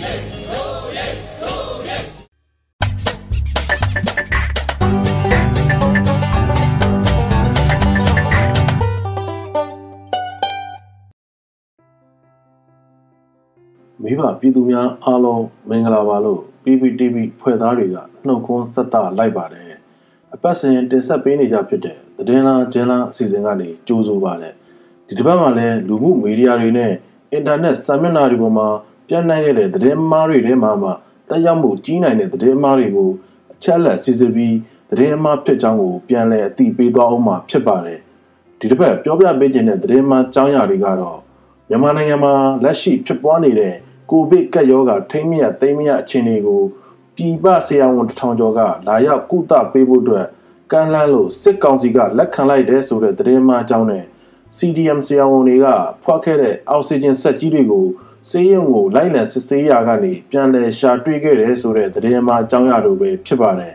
မိဘပြည်သူများအားလုံးမင်္ဂလာပါလို့ PPTV ဖွဲ့သားတွေကနှုတ်ခွန်းဆက်တာလိုက်ပါတယ်အပတ်စဉ်တင်ဆက်ပေးနေကြဖြစ်တဲ့သတင်းလားကျင်းလားအစီအစဉ်ကနေကြိုးဆိုပါတယ်ဒီတစ်ပတ်မှာလည်းလူမှုမီဒီယာတွေနဲ့အင်တာနက်စာမျက်နှာတွေပေါ်မှာ ပြန့်နှံ့ခဲ့တဲ့သတင်းမှားတွေထဲမှာမှတက်ရောက်မှုကြီးနိုင်တဲ့သတင်းမှားတွေကိုအချက်လက်စစ်စစ်ပြီးသတင်းမှားဖြစ်ကြောင်းကိုပြန်လည်အသိပေးသွားအောင်မှာဖြစ်ပါတယ်ဒီတစ်ပတ်ပြောပြပေးခြင်းတဲ့သတင်းမှားကြောင်းရာတွေကတော့မြန်မာနိုင်ငံမှာလက်ရှိဖြစ်ပွားနေတဲ့ကိုဗစ်ကပ်ရောဂါထိမ့်မြတ်သိမ်းမြတ်အခြေအနေကိုပြည်ပဆရာဝန်တထောင်ကျော်ကလာရောက်ကုသပေးဖို့အတွက်ကမ်းလှမ်းလို့စစ်ကောင်စီကလက်ခံလိုက်တဲ့ဆိုတဲ့သတင်းမှအကြောင်းနဲ့ CDM ဆရာဝန်တွေကဖွက်ခဲ့တဲ့အောက်ဆီဂျင်စက်ကြီးတွေကိုဆေးရုံကိုလိုက်လံစစ်ဆေးရာကနေပြန်လည်ရှာတွေ့ခဲ့တယ်ဆိုတဲ့သတင်းမှအကြောင်းအရာလိုပဲဖြစ်ပါတယ်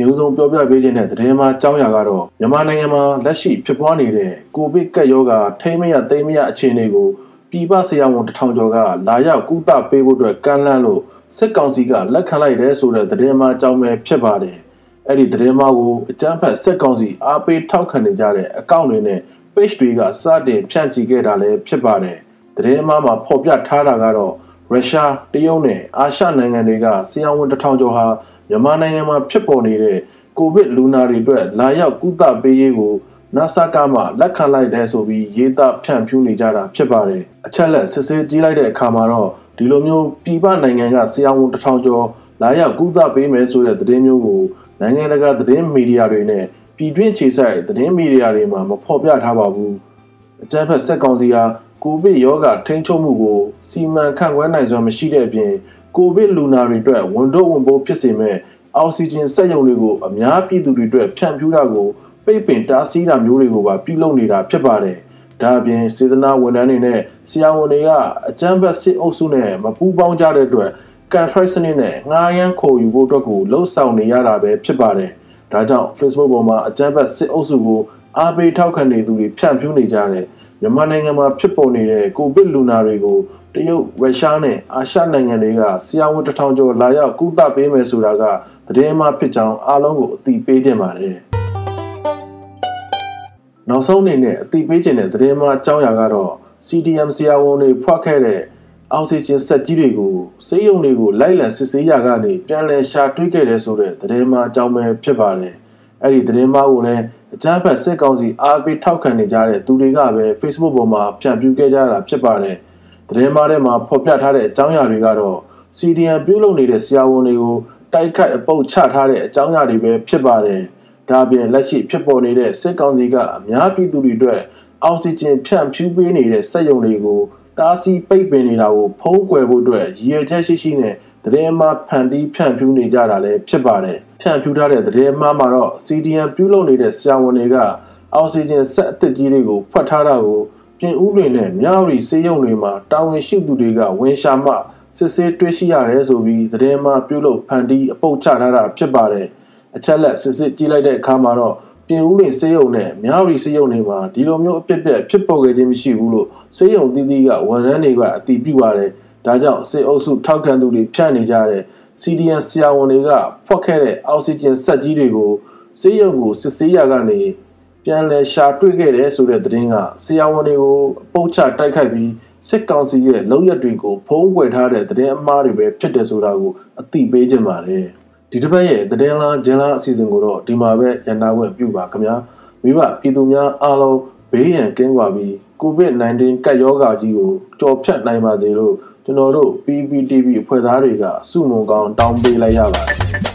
ရုံးဆုံးပြောပြပေးခြင်းတဲ့သတင်းမှအကြောင်းအရာကတော့မြန်မာနိုင်ငံမှာလက်ရှိဖြစ်ပွားနေတဲ့ကိုဗစ်ကပ်ရောဂါထိမ့်မရသိမ်းမရအခြေအနေကိုပြည်ပဆရာဝန်တထောင်ကျော်ကလာရောက်ကုသပေးဖို့အတွက်ကမ်းလှမ်းလို့စစ်ကောင်စီကလက်ခံလိုက်တယ်ဆိုတဲ့သတင်းမှအကြောင်းပဲဖြစ်ပါတယ်။ အဲ့ဒီသတင်းမှကိုအကြမ်းဖက်စစ်ကောင်စီအားပေးထောက်ခံနေကြတဲ့အကောင့်တွေနဲ့ page တွေကစတင်ဖြန့်ချီခဲ့တာလည်းဖြစ်ပါတယ်။သတင်းမှမှာဖော်ပြထားတာကတော့ရုရှား၊တရုတ်နဲ့အာရှနိုင်ငံတွေကဆရာဝန်တထောင်ကျော်ဟာမြန်မာနိုင်ငံမှာဖြစ်ပေါ်နေတဲ့ကိုဗစ်လူနာတွေအတွက်လာရောက်ကုသပေးရေးကိုနာဆာကမှလက်ခံလိုက်တယ်ဆိုပြီးရေးသားဖြန့်ဖြူးနေကြတာဖြစ်ပါတယ်အချက်လက်စစ်ဆေးကြည့်လိုက်တဲ့အခါမှာတော့ဒီလိုမျိုးပြည်ပနိုင်ငံကဆရာဝန်တထောင်ကျော်လာရောက်ကုသပေးမယ်ဆိုတဲ့သတင်းမျိုးကို နိုင်ငံတကာသတင်းမီဒီယာတွေနဲ့ပြည်တွင်းခြေဆိုင်သတင်းမီဒီယာတွေမှာမဖော်ပြထားပါဘူးအကြမ်းဖက်စက်ကောင်စီဟာကိုဗစ်ရောဂါထိန်းချုပ်မှုကိုစီမံခန့်ခွဲနိုင်စွမ်းမရှိတဲ့အပြင်ကိုဗစ်လူနာတွေအတွက်ဝန်တော့ဝန်ပိုးဖြစ်စေမဲ့အောက်ဆီဂျင်စက်ရုံတွေကိုအများပြည်သူတွေအတွက်ဖြန့်ဖြူးတာကိုပိတ်ပင်တားဆီးတာမျိုးတွေကိုပါပြုလုပ်နေတာဖြစ်ပါတယ်။ဒါအပြင်စေတနာဝန်ထမ်းတွေနဲ့ဆရာဝန်တွေက အကြမ်းဖက်စစ်အုပ်စုနဲ့မပူးပေါင်းကြတဲ့အတွက် contract စနစ်နဲ့ငှားရမ်းခေါ်ယူဖို့အတွက်ကိုလှုံ့ဆော်နေရတာပဲဖြစ်ပါတယ်။ဒါကြောင့် Facebook ပေါ်မှာအကြမ်းဖက်စစ်အုပ်စုကိုအားပေးထောက်ခံနေသူတွေဖြန့်ဖြူးနေကြတဲ့မြန်မာနိုင်ငံမှာဖြစ်ပေါ်နေတဲ့ကိုဗစ်လူနာတွေကိုတရုတ်ရုရှားနဲ့အာရှနိုင်ငံတွေကဆရာဝန်တထောင်ကျော်လာရောက်ကုသပေးမယ်ဆိုတာကသတင်းမှဖြစ်ကြောင်းအားလုံးကိုအသိပေးကြပါတယ်။နောက်ဆုံးအနေနဲ့အသိပေးခြင်းတဲ့သတင်းမှအကြောင်းအရာကတော့ CDM ဆရာဝန်တွေဖွက်ခဲ့တဲ့ အောက်ဆီဂျင်စက်ကြီးတွေကိုဆေးရုံတွေကိုလိုက်လံစစ်ဆေးရကနေပြန်လည်ရှာတွေ့ခဲ့တဲ့ဆိုတဲ့သတင်းမှအကြောင်းပဲဖြစ်ပါတယ်။အဲ့ဒီသတင်းမှကိုလည်းအကြမ်းဖက်စစ်ကောင်စီအားပေးထောက်ခံနေကြတဲ့သူတွေကပဲ Facebook ပေါ်မှာဖြန့်ဖြူးခဲ့ကြတာဖြစ်ပါတယ်။သတင်းမှထဲမှာဖော်ပြထားတဲ့အကြောင်းအရာတွေကတော့ CDM ပြုလုပ်နေတဲ့ဆရာဝန်တွေကိုတိုက်ခိုက်အပုတ်ချထားတဲ့အကြောင်းအရာတွေပဲဖြစ်ပါတယ်။ဒါပြင်လက်ရှိဖြစ်ပေါ်နေတဲ့စစ်ကောင်စီကအများပြည်သူတွေအတွက်အောက်ဆီဂျင်ဖြန့်ဖြူးပေးနေတဲ့စက်ရုံတွေကို တားဆီးပိတ်ပင်နေတာကိုဖုံးကွယ်ဖို့အတွက်ရည်ရွယ်ချက်ရှိရှိနဲ့သတင်းမှားဖန်တီးဖြန့်ဖြူးနေကြတာလည်းဖြစ်ပါတယ်ဖြန့်ဖြူးထားတဲ့သတင်းမှားမှာတော့ CDN ပြုလုပ်နေတဲ့ဆရာဝန်တွေကအောက်ဆီဂျင်စက်အသစ်ကြီးတွေကိုဖွက်ထားတာကိုပြင်ဦးတွေနဲ့မြောက်ရီစေယုံတွေမှာတာဝန်ရှိသူတွေကဝန်ရှာမှစစ်ဆေးတွေ့ရှိရတယ်ဆိုပြီးသတင်းမှားပြုလုပ်ဖန်တီးအပုတ်ချထားတာဖြစ်ပါတယ်။အချက်လက်စစ်စစ်ကြည့်လိုက်တဲ့အခါမှာတော့ ပြင်ဦးနေစေယုံနဲ့မြောက်ရီစေယုံတွေမှာဒီလိုမျိုးအပြစ်ပြက်ဖြစ်ပေါ်ခဲ့ခြင်းမရှိဘူးလို့စေယုံတီးတီးကဝန်ထမ်းတွေကအတည်ပြုပါတယ်။ဒါကြောင့်စေအုပ်စုထောက်ခံသူတွေဖြန့်နေကြတဲ့ CDN ဆရာဝန်တွေကဖွက်ခဲ့တဲ့အောက်ဆီဂျင်စက်ကြီးတွေကိုစေယုံကိုစစ်ဆေးရကနေပြန်လည်ရှာတွေ့ခဲ့တယ်ဆိုတဲ့သတင်းကဆရာဝန်တွေကိုပုတ်ချတိုက်ခိုက်ပြီးစစ်ကောင်စီရဲ့လုံရက်တွေကိုဖုံးကွယ်ထားတဲ့သတင်းအမှားတွေပဲဖြစ်တယ်ဆိုတာကိုအသိပေးခြင်းပါတယ်။ ဒီတစ်ပတ်ရဲ့သတင်းလားဂျင်လားအစီအစဉ်ကိုတော့ဒီမှာပဲရန်နာခွင့်ပြုပါခင်ဗျာမိဘပြည်သူများအားလုံးဘေးရန်ကင်းကွာပြီး COVID-19 ကပ်ရောဂါကြီးကိုကြော်ဖြတ်နိုင်ပါစေလို့ကျွန်တော်တို့ PPTV အဖွဲ့သားတွေကစုမုံကောင်းတောင်းပေးလိုက်ရပါတယ်